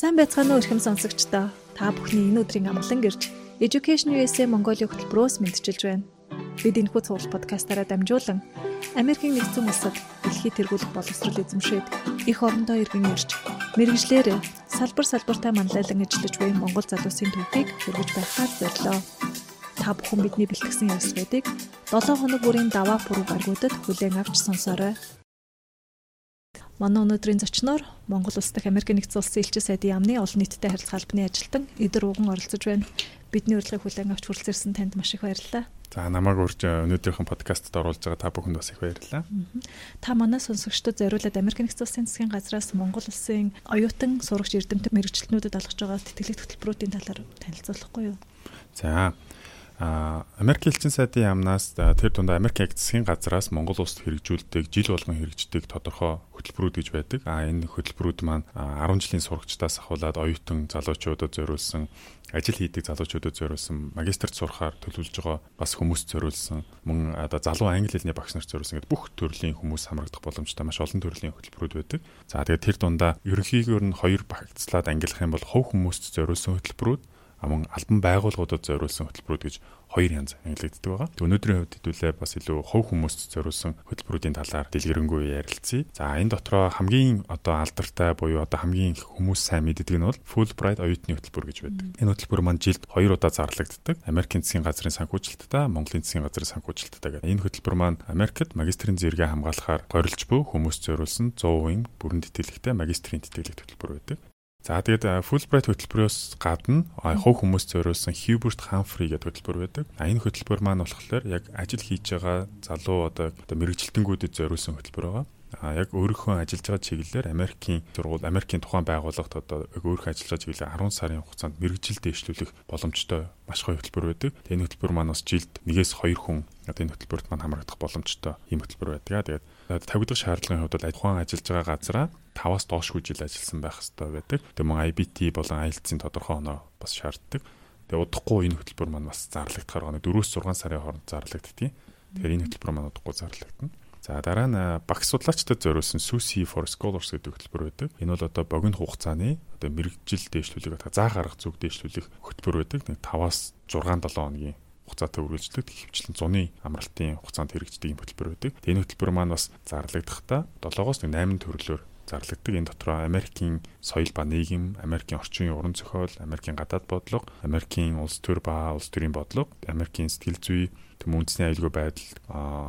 Сайн байцгаана уу эрхэм сонсогчдоо. Та бүхний энэ өдрийн амгалан гэрж Education USA Mongolia хөтөлбөрөөс мэдчилж байна. Бид энэхүү цуглал подкастаараа дамжуулан Америкийн нэгдсэн улсад дэлхийд тэргуулах боловсрол эзэмшээд их орондоо иргэн ирж мэрэгжлэр салбар салбартаа манлайлан ажиллаж буй Монгол залуусын төвхийг хүргэж байхаар зорилоо. Та бүхэн бидний бэлтгэсэн явцуудыг 7 хоног бүрийн даваа пүрэв гаргуудад хүлээн авч сонсоорой. Манай өнөөдрийн зочноор Монгол улс дахь Америк нэгдсэн улсын элчин сайдын яамны олон нийтэд харилцаа албаны ажилтан Идэр Уган оролцож байна. Бидний урилгыг хүлээн авч хүрэлцэрсэн танд маш их баярлалаа. За намайг урьж өнөөдрийнхэн подкастт оруулж байгаа та бүхэнд бас их баярлалаа. Та манай сонсогчдод зориулаад Америк нэгдсэн улсын засгийн газраас Монгол улсын оюутан сурагч эрдэмтэн мэрэгчлэнүүдэд алгаж байгаа тэтгэлэг хөтөлбөрүүдийн талаар танилцуулахгүй юу? За А Америк элчин сайдын яамнаас тэр дундаа Америк яг засгийн газраас Монгол улсад хэрэгжүүлдэг жил болгон хэрэгждэг тодорхой хөтөлбөрүүд гэж байдаг. А энэ хөтөлбөрүүд маань 10 жилийн сурагчдаас ахуулаад оюутан залуучуудад зориулсан ажил хийдэг залуучуудад зориулсан магистрт сурахаар төлөвлөж байгаа бас хүмүүст зориулсан мөн одоо залуу англи хэлний багш нарт зориулсан гэдэг бүх төрлийн хүмүүс хамрагдах боломжтой маш олон төрлийн хөтөлбөрүүд байдаг. За тэгээд тэр дундаа ерөнхийдөө нь хоёр багцлаад ангилах юм бол хов хүмүүст зориулсан хөтөлбөрүүд аман албан байгууллагуудад зориулсан хөтөлбөрүүд гэж хоёр янз ангилагддаг байгаа. Өнөөдрийн хувьд хэдүүлээ бас илүү хувь хүмүүст зориулсан хөтөлбөрүүдийн талаар дэлгэрэнгүй ярилцъя. За энэ дотроо хамгийн одоо алдартай буюу одоо хамгийн хүмүүс сайн мэддэг нь бол Fulbright оюутны хөтөлбөр гэж байдаг. Энэ хөтөлбөр маань жилд хоёр удаа зарлагддаг. Америкийн засгийн газрын санхүүжилттэй, Монголын засгийн газрын санхүүжилттэй гэдэг. Энэ хөтөлбөр маань Америкт магистрийн зэрэгээ хамгаалахаар горилж буй хүмүүст зориулсан 100% бүрэн тэтгэлэгтэй магистрийн тэтгэлэг хөтөлбөр байдаг. За тэгээд Fulbright хөтөлбөрөөс гадна хувь хүмүүст зориулсан Hubert Humphrey гэдэг хөтөлбөр байдаг. Энэ хөтөлбөр маань болохоор яг ажил хийж байгаа залуу одоо мэрэгжилтэнгүүдэд зориулсан хөтөлбөр байгаа. А яг өөрийнхөө ажиллаж байгаа чиглэлээр Америкийн сургууль, Америкийн тухайн байгууллагт одоо яг өөрийнхөө ажиллаж байгаа чиглэлээр 10 сарын хугацаанд мэрэгжил дэвшлүүлэх боломжтой маш гоё хөтөлбөр байдаг. Энэ хөтөлбөр маань бас жилд нэгээс хоёр хүн одоо энэ хөтөлбөрт маань хамрагдах боломжтой ийм хөтөлбөр байдаг. Тэгээд тавигдах шаардлагын хувьд бол тухайн ажиллаж байгаа газараа 5-аас доошгүй жил ажилласан байх хэрэгтэй байдаг. Тэгээ мөн IBT болон IELTS-ийн тодорхой оноо бас шаарддаг. Тэгээ удахгүй энэ хөтөлбөр маань бас зарлагдахаар гоо 4-6 сарын хооронд зарлагддаг. Тэгэхээр энэ хөтөлбөр маань удахгүй зарлагдана. За дараа нь багш судлаачдад зориулсан SUSI for Scholars гэдэг хөтөлбөр байдаг. Энэ бол одоо богино хугацааны одоо мэрэгжил дээшлүүлэх заа гарах зүг дээшлүүлэх хөтөлбөр байдаг. 5-аас 6-7 хоногийн хугацаатай үргэлжлэдэг хөвчлэн зуны амралтын хугацаанд хэрэгждэг хөтөлбөр байдаг. Энэ хөтөлбөр маань бас зарлагдахтаа 7-оос 8 төрлөөр зарлагддаг. Энэ дотор Америкийн соёл ба нийгэм, Америкийн орчин уран зохиол, Америкийн гадаад бодлого, Америкийн улс төр ба улс төрийн бодлого, Америкийн сэтгэл зүй, тэм үндэсний аюулгүй байдал,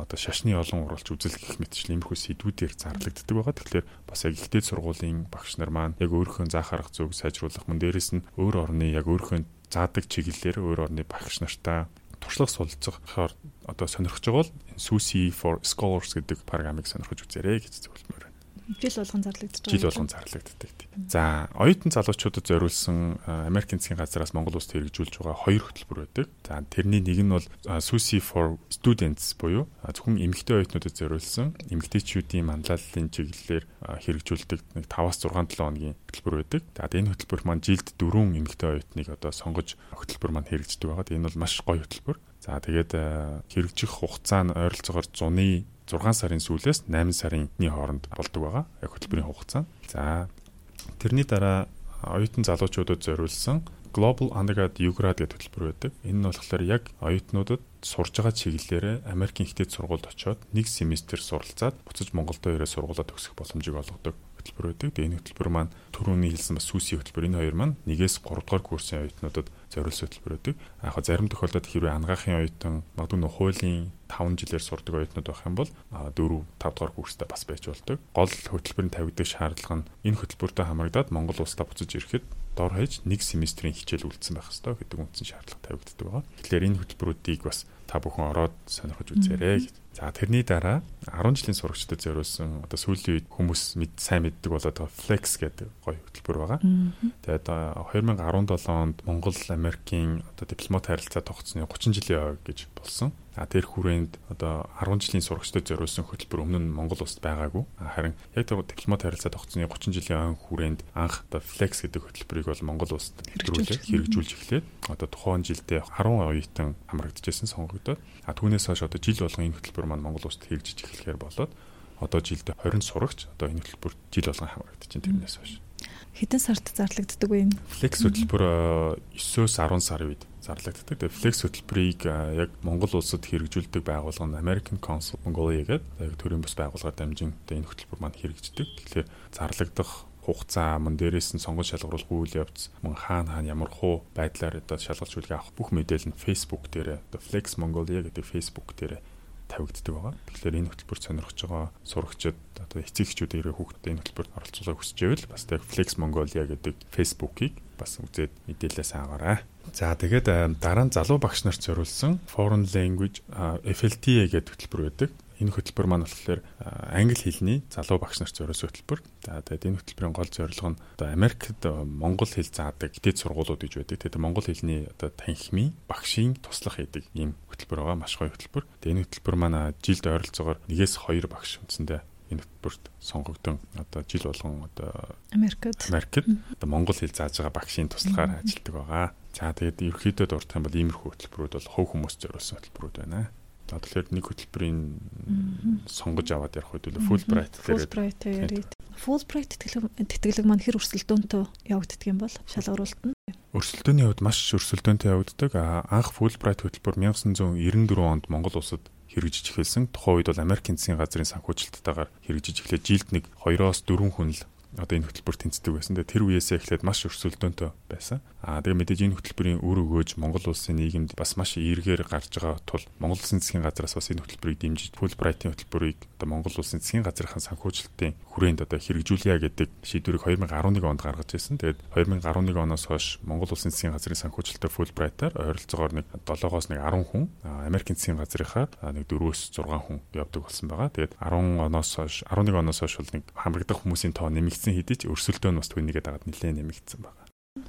одоо шашны олон уралч үзэл гэх мэтчил иймэрхүү сэдвүүдээр зарлагддаг байгаа. Тэгэхээр бас яг ихтэй сургуулийн багш нар маань яг өөрийнхөө заах арга зүг сайжруулах мөн дээрэс нь өөр орны яг өөрийнхөө заадаг чиглэлээр өөр орны багш нартай туршлага суулцахаар одоо сонирхож байгаа бол SUSI for Scholars гэдэг програмыг сонирхож үзээрэй гэж зөвлөмөр жил болгон зарлагддаг. Жил болгон зарлагддаг. За, оюутан залуучуудад зориулсан Америкийн засгийн газраас Монгол улсад хэрэгжүүлж байгаа хоёр хөтөлбөр байдаг. За, тэрний нэг нь бол SUSI for Students буюу зөвхөн эмэгтэй оюутнуудад зориулсан эмэгтэйчүүдийн манлайллын чиглэлээр хэрэгжүүлдэг нэг 5-аас 6-7 хоногийн хөтөлбөр байдаг. За, энэ хөтөлбөр маань жилд 4 эмэгтэй оюутныг одоо сонгож хөтөлбөр маань хэрэгждэг байгаа. Энэ бол маш гоё хөтөлбөр. За, тэгээд хэрэгжих хугацаа нь ойролцоогоор зуны 6 сарын сүүлээс 8 сарынны хооронд болдог байгаа. Яг хөтөлбөрийн хугацаа. За тэрний дараа оюутан залуучуудад зориулсан Global Undergrad UGRAD гэдэг хөтөлбөр байдаг. Энэ нь болохоор яг оюутнуудад сурж байгаа чиглэлээрээ Америкийн ихтэй сургуульд очоод нэг семестр суралцаад буцаж Монголдо ирээ сургуулаа төгсөх боломжийг олгодог хөтөлбөр байдаг. Тэгээ энэ хөтөлбөр маань түрүүний хэлсэн бас сүүсийн хөтөлбөр энэ хоёр маань нэгээс 3 дугаар курсын оюутнуудад зориулсан хөтөлбөр байдаг. Яг хаа зарим тохиолдолд хэрвээ ангаахын оюутан магадгүй нөх хуулийн 5 жилээр сурдаг оюутнууд байх юм бол 4 5 дугаар курстай бас байж болдог. Гол хөтөлбөрийн тавигдах шаардлага нь энэ хөтөлбөртэй хамрагдаад Монгол улсаа буцаж ирэхэд дор хаяж нэг семестрийн хичээл үлдсэн байх ёстой гэдэг үндсэн шаардлага тавигддаг байгаа. Тэгэхээр энэ хөтөлбөрүүдийг бас та бүхэн ороод сонирхож үзээрэй гэж За тэрний дараа 10 жилийн сурагчдад зориулсан одоо сүүлийн үед хүмүүс мэд сайн мэддэг болоод байгаа Flex гэдэг гоё хөтөлбөр байгаа. Тэгээд 2017 онд Монгол Америкийн одоо дипломат харилцаа тогтсны 30 жилийн ой гэж болсон. А тэр хүрээнд одоо 10 жилийн сурагчдад зориулсан хөтөлбөр өмнө нь Монгол улсад байгаагүй. Харин яг дипломат харилцаа тогтсны 30 жилийн ой хүрээнд анх одоо Flex гэдэг хөтөлбөрийг бол Монгол улсад хэрэгжүүлж хэрэгжүүлж эхлээд одоо тухайн жилдээ 10 оюутан хамрагдчихсэн сонгогдоод а түүнээс хойш одоо жил болгон энэ хөтөлбөр маань Монгол улсад хэрэгжиж эхлэхээр болоод одоо жилдээ 20 сурагч одоо энэ хөтөлбөр жил болгон хамрагдаж байна тэрнээс хойш. Хэдэн сард зарлагддаг вэ энэ? Flex хөтөлбөр 9-өөс 10 сарын үед зарлагддаг. Тэгээ Flex хөтөлбөрийг яг Монгол улсад хэрэгжүүлдэг байгууллага нь American Council Mongolia гэдэг яг төрийн бас байгууллагаар дамжин энэ хөтөлбөр маань хэрэгждэг. Тэгэхээр зарлагдах хугацаа мөн дээрээс нь сонгон шалгаруулах үйл явц мөн хаана хаана ямар хуу байдлаар одоо шалгалж үлгээ авах бүх мэдээлэл нь Facebook дээр одоо Flex Mongolia гэдэг Facebook дээр тавигддаг байгаа. Тэгэхээр энэ хөтөлбөрт сонирхож байгаа сурагчид одоо эцэг эхчүүд ирээ хүүхдэд энэ хөтөлбөрт оролцуулах хүсэж байвал бас яг Flex Mongolia гэдэг Facebook-ийг бас үзээд мэдээлэлээ саагаарай. За тэгээд дараа нь залуу багш нарт зориулсан Foreign Language FLTA гэдэг хөтөлбөр байдаг энэ хөтөлбөр маань болохоор англи хэлний залуу багш нарт зориулсан хөтөлбөр. За тэгээд энэ хөтөлбөрийн гол зорилго нь одоо Америкт монгол хэл заадаг дэд сургуулиуд гэж байдаг. Тэгээд монгол хэлний одоо танхимын багшийн туслах хийдэг ийм хөтөлбөр байгаа. Маш гоё хөтөлбөр. Тэгээд энэ хөтөлбөр маань жилд ойролцоогоор нэгээс хоёр багш үндсэндээ энэ хөтөлбөрт сонгогдсон одоо жил болгон одоо Америкт Америкт одоо монгол хэл зааж байгаа багшийн туслахаар ажилладаг байгаа. За тэгээд ерөөхдөө дуртай бол иймэрхүү хөтөлбөрүүд бол хувь хүмүүс зориулсан хөтөлбөрүүд байна. За тэгэхээр нэг хөтөлбөрийн сонгож аваад ярих үед Fulbright дээр Fulbright тэтгэлэг маань хэр өрсөлдөөнтэй явагддаг юм бол шалгаруулалт нь Өрсөлдөөний хувьд маш өрсөлдөөнтэй явагддаг. Анх Fulbright хөтөлбөр 1994 онд Монгол улсад хэрэгжиж эхэлсэн. Тухайн үед бол Америкийн засгийн газрын санхүүжилттайгаар хэрэгжиж эхлээд жилд нэг 2-оос 4 хүн л одоо энэ хөтөлбөр тэнцдэг байсан. Тэр үеэсээ эхлээд маш өрсөлдөөнтэй байсан. Аа тэгээ мэдээж энэ хөтөлбөрийн үр өгөөж Монгол улсын нийгэмд бас маш эргээр гарч байгаа тул Монгол улсын засгийн газраас бас энэ хөтөлбөрийг дэмжиж Fulbright-ийн хөтөлбөрийг одоо Монгол улсын засгийн газрынхаа санхүүжилтийн хүрээнд одоо хэрэгжүүлье гэдэг шийдвэрийг 2011 онд гаргаж ирсэн. Тэгээд 2011 оноос хойш Монгол улсын засгийн газрын санхүүжилтээр Fulbright-аар ойролцоогоор нэг 7-оос нэг 10 хүн Америкийн засгийн газрынхаа нэг 4-өөс 6 хүн явдаг болсон байгаа. Тэгээд 10 оноос хойш 11 оноос хойш бол нэг хамрагдах хүмүүсийн тоо нэмэгдсэн хэдий ч өрсөлдөөн нь бас түүнийгээ дагаад нэлээд нэмэгдсэн байна.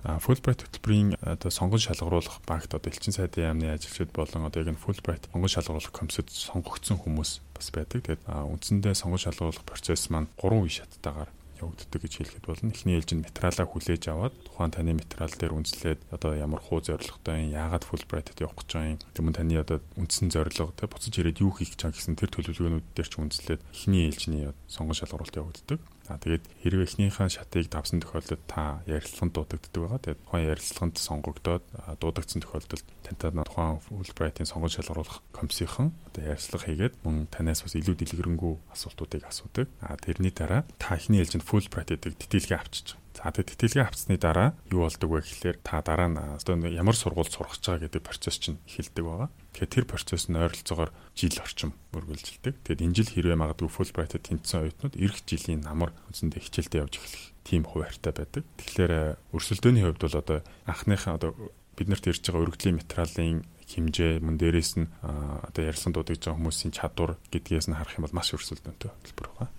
А Fulbright хөтөлбөрийн одоо сонгон шалгаруулах багт одоо элчин сайдын яамны ажилчид болон одоо яг нь Fulbright сонгон шалгаруулах комиссод сонгогдсон хүмүүс бас байдаг. Тэгээд үндсэндээ сонгон шалгаруулах процесс маань гурван үе шаттайгаар явагддаг гэж хэлэхэд болно. Эхний ээлжинд материалаа хүлээж аваад тухайн таны материал дээр үндэслээд одоо ямар хуу зорилготой яагаад Fulbright-д явах гэж байгаа юм. Тэгмээ таны одоо үндсэн зорилго тэ буцаж ирээд юу хийх гэж байгаа гэсэн тэр төлөвлөгөөнүүд дээр ч үндэслээд эхний ээлжний сонгон шалгаруулалт явагддаг. За тэгээд хэрвээ эхнийхэн шатыг давсан тохиолдолд та ярилцлаганд дуудагддаг байгаа. Тэгээд тухайн ярилцлаганд сонгогдоод дуудагдсан тохиолдолд тантай тухайн Fulbright-ийн сонгон шалгаруулах комиссийнхан одоо ярилцлага хийгээд мөн танаас бас илүү дэлгэрэнгүй асуултуудыг асуудаг. А тэрний дараа та эхний ээлжинд Fulbright гэдэг тэтгэлгээ авчиж За тэгээд тэтгэлгээ авцсны дараа юу болдог вэ гэхлээр та дараа нь одоо ямар сургууль сурах гэж байгаа гэдэг процесс чинь эхэлдэг байгаа. Тэгэхээр тэр процесс нь ойролцоогоор жил орчим үргэлжилдэг. Тэгээд энэ жил хэрвээ магадгүй Fulbright-д тэнцсэн оюутнууд эх жилийн намар үндсэндээ хичээлдээ явж эхлэх тийм хуваартай байдаг. Тэгэхээр өрсөлдөөний хувьд бол одоо анхныхаа одоо биднэрт ирж байгаа өргөдлийн материалын хэмжээ мөн дээрээс нь одоо ярьсан дуудаж байгаа хүмүүсийн чадвар гэдгээс нь харах юм бол маш өрсөлдөөнтэй хэлбэр байгаа.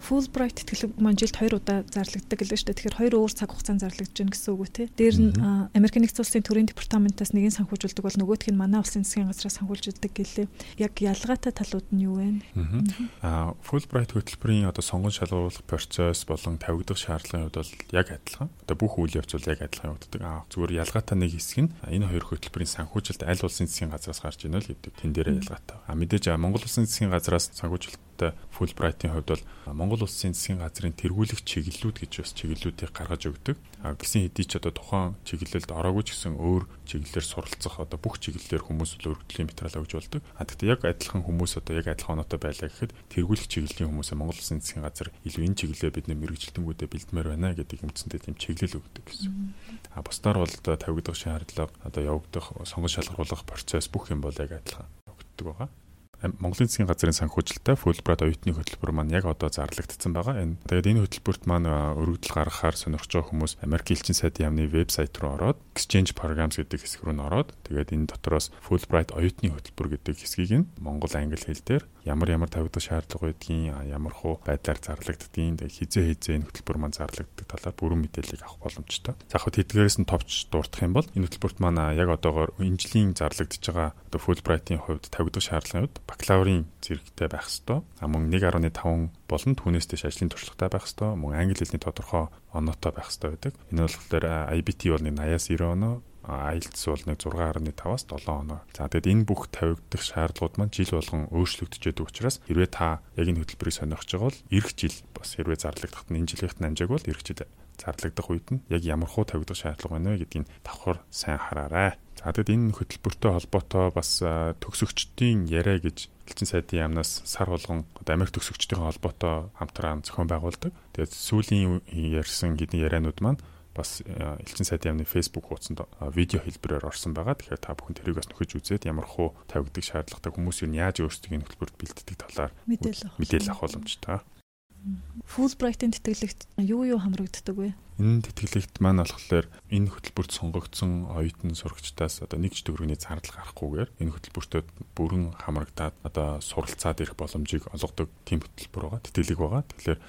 Fulbright тэтгэлэг маань жилд 2 удаа зарлагддаг гэлээ шүү дээ. Тэгэхээр хоёр өөр цаг хугацаанд зарлагдж байна гэсэн үг үү те. Дээр нь Америк нэгдсэн улсын төрийн департаментаас нэг нь санхүүжүүлдэг бол нөгөөх нь манай улсын засгийн газраас санхүүжүүлдэг гэлээ. Яг ялгаатай талууд нь юу вэ? Аа Fulbright хөтөлбөрийн одоо сонгон шалгуулах процесс болон тавигдах шаардлагын хувьд бол яг адилхан. Одоо бүх үйл явц бол яг адилхан явагддаг. Аа зүгээр ялгаатай нэг хэсэг нь энэ хоёр хөтөлбөрийн санхүүжилт аль улсын засгийн газраас гарч ийнө л гэдэг. Тэн дээрээ ялгаатай. Аа мэдээж Монгол улсын засгийн газраас санхүүжилт одоо Fulbright-ийн хувьд бол Монгол улсын засгийн газрын тэргүүлэх чиглэлүүд гэж бас чиглэлүүдийг гаргаж өгдөг. А гисэн хэдий ч одоо тухайн чиглэлд ороогүй ч гэсэн өөр чиглэлээр суралцах одоо бүх чиглэлээр хүмүүс л өргөдлийн материал өгж болдог. А гэхдээ яг адилхан хүмүүс одоо яг адилхан оноотой байлаа гэхэд тэргүүлэх чиглэлийн хүмүүсээ Монгол улсын засгийн газар илүү энэ чиглэлээ бид нэ мэрэгжилтэнгүүдэд бэлдмээр байна гэдэг юмцэнтэй тийм чиглэл өгдөг гэсэн. А бусдаар бол одоо тавигдах шаардлага одоо явагдах сонгон шалгаруулах процесс бүх юм бол яг адилхан өгдөг байгаа. Монголын засгийн газрын санхүүжилттэй Fulbright оюутны хөтөлбөр маань яг одоо зарлагдсан байгаа. Энэ тэгээд энэ хөтөлбөрт маань өргөдөл гаргахаар сонирхож байгаа хүмүүс Америк элчин сайдын яамны вебсайт руу ороод Exchange Programs гэдэг хэсэг рүү н ороод тэгээд энэ дотроос Fulbright оюутны хөтөлбөр гэдэг хэсгийг нь монгол англи хэл дээр ямар ямар тавигдах шаардлага байдгийг ямар хуу байдлаар зарлагддгийг тэгээд хизээ хизээ энэ хөтөлбөр маань зарлагддаг талаар бүрэн мэдээллийг авах боломжтой. За яг тэдгээрээс нь товч дурдах юм бол энэ хөтөлбөрт маань яг одоогоор энэ жилийн зарлагдж байгаа одоо Fulbright-ийн хувьд тавигдах шаардлагын хувьд бакалаврын зэрэгтэй байх ёстой. А мөн 1.5 болон түүнээс дэш ажлын туршлагатай байх ёстой. Мөн англи хэлний тодорхой оноотой байх ёстой байдаг. Энэ болохоор IBT бол нэг 80-аас 90 оноо IELTS бол нэг 6.5-аас 7 оноо. За тэгэд энэ бүх тавигдах шаардлагууд маань жил болгон өөрчлөгдөж байдаг учраас хэрвээ та яг энэ хөтөлбөрийг сонирхож байгаа бол эх жил бас хэрвээ зарлагдахад энэ жилийнх нь амжааг бол эх жил зарлагдах үед нь яг ямар хуу тавигдах шаардлага байна вэ гэдгийг давхар сайн хараарай. За тэгэд энэ хөтөлбөртэй холбоотой бас төгсөгчдийн яриа гэж элчин сайдын яамнаас сар болгон Америк төгсөгчдийн холбоотой хамтран зохион байгуулдаг. Тэгээд сүүлийн ярьсан гэдний яриануд маань бас элчин сайдын яамны Facebook хуудсанд видео хэлбэрээр орсон байгаа. Тэгэхээр та бүхэн тэрийг бас нөхөж үзээд ямар хуу тавигдах шаардлагатай хүмүүс юу яаж өөрсдийн хөтөлбөрт бэлддэг талаар мэдээлэл авах боломжтой. Fulbright-ийн тэтгэлэгт юу юу хамрагддаг вэ? Энэ тэтгэлэгт маань болохоор энэ хөтөлбөрт сонгогдсон оюутан сурагчдаас одоо нэг ч төгрөгийн зардал гарахгүйгээр энэ хөтөлбөртөө бүрэн хамрагдаад одоо суралцаад ирэх боломжийг олгодог тийм хөтөлбөр байгаа. Тэтгэлэг байгаа. Тэгэхээр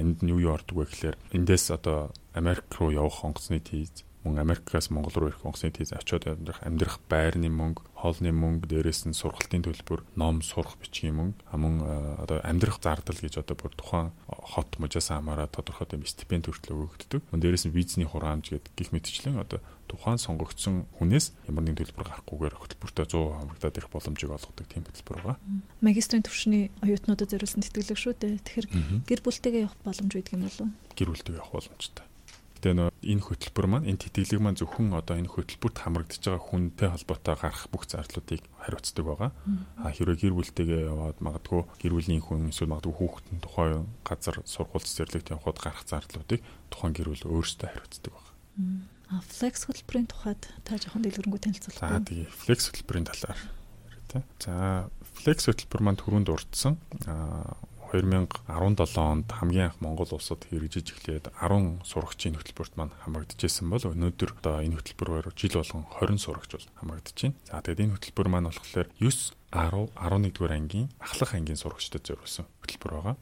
энд нь юу юу ордог вэ гэхээр эндээс одоо Америк руу явах онгоцны тийз мөн Америкаас Монгол руу ирэх онгоцны тийз очиод амьдрах амьдрах байрны мөнгө, хоолны мөнгө, дээрээс нь сургалтын төлбөр, ном сурах бичгийн мөнгө, мөн одоо амьдрах зардал гэж одоо бүр тухайн хот мужаас хамаараа тодорхой тийм стипенд хүртэл өгөгддөг. Мөн дээрээс нь визний хураамж гэдэг гих мэтчлэн одоо тухайн сонгогдсон хүнээс ямар нэгэн төлбөр гарахгүйгээр хөтөлбөртөө 100% хамрагдаад ирэх боломжийг олгодог тийм хөтөлбөр байгаа. Магистрийн төвшний оюутнуудад зориулсан тэтгэлэг шүү дээ. Тэгэхээр гэр бүлтэйгээ явах боломж үйдэг юм болов уу? Гэр бүлтэйгээ явах боломжтой. Гэтэ нөө энэ хөтөлбөр маань энэ тэтгэлэг маань зөвхөн одоо энэ хөтөлбөрт хамрагдаж байгаа хүнтэй холбоотой гарах бүх зарлуудыг хариуцдаг байгаа. А хэрвээ гэр бүлтэйгээ яваад магадгүй гэр бүлийн хүн эсвэл магадгүй хүүхдэн тухайн газар сургууль цэцэрлэгт явход гарах зарлуудыг тухайн гэр бүл өөрсдөө хариуцдаг байгаа. А флекс хөтөлбөрийн тухайд та жоохон дэлгэрэнгүй танилцуулах. За тэгээ флекс хөтөлбөрийн талаар. За флекс хөтөлбөр маань түрүүнд урдсан. А 2017 онд хамгийн анх Монгол улсад хэрэгжиж эхлээд 10 сурагчийн хөтөлбөрт маань хамрагдчихсэн бол өнөөдөр одоо энэ хөтөлбөрөөр жил болгон 20 сурагч бол хамрагдаж байна. За тэгээд энэ хөтөлбөр маань болохоор 9 10 11-р ангийн ахлах ангийн сурагчдад зориулсан хөтөлбөр байгаа.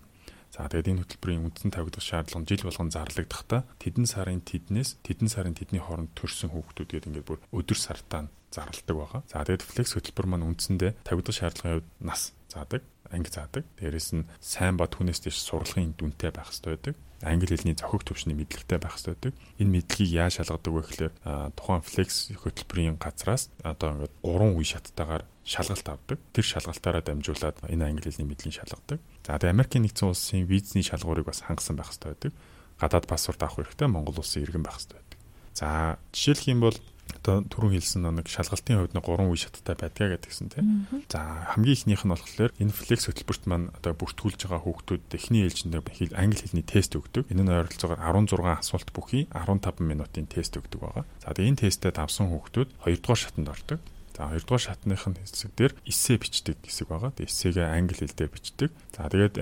За тэгээд энэ хөтөлбөрийн үндсэн тавигдах шаардлага жил болгон зарлагдахтаа тэдэн сарын тэднээс тэдэн сарын тэдний хооронд төрсэн хүүхдүүд гээд ингээд бүр өдөр сартаа зарладаг байгаа. За тэгээд флекс хөтөлбөр маань үндсэндээ тавигдах шаардлагын хувьд нас заадаг анги заадаг. Дээрээс нь сайн бод хүнээс дэш сурлагын дүнтэй байх хэрэгтэй байдаг. Англи хэлний зохиг төвшний мэдлэгтэй байх хэрэгтэй байдаг. Энэ мэдлэгийг яаж шалгадаг вэ гэхээр тухайн флекс хөтөлбөрийн газраас одоо ингээд гурван үе шаттайгаар шалгалт авдаг. Тэр шалгалтаараа дамжуулаад энэ англи хэлний мэдлийг шалгадаг. За тэгээ Америкийн нэгдсэн улсын визний шалгуурыг бас хангасан байх хэрэгтэй байдаг. Гадаад паспорт авах хэрэгтэй Монгол улсын иргэн байх хэрэгтэй байдаг. За жишээлх юм бол одоо түрүүн хэлсэн нэг шалгалтын хувьд нэг гурван үе шаттай байдгаа гэдгсэн тийм. За хамгийн ихнийх нь болохоор энэ флекс хөтөлбөрт маань одоо бүртгүүлж байгаа хүүхдүүд эхний ээлжиндээ хэл англи хэлний тест өгдөг. Энэ нь ойролцоогоор 16 асуулт бүхий 15 минутын тест өгдөг байгаа. За тэгээ энэ тестэд авсан хүүхдүүд 2 дугаар шатанд ордог. За хоёрдугаар шатныхын хэсэг дээр эссе бичдэг хэсэг байгаа. Тэгээ эссегээ англи хэлээр бичдэг. За тэгээд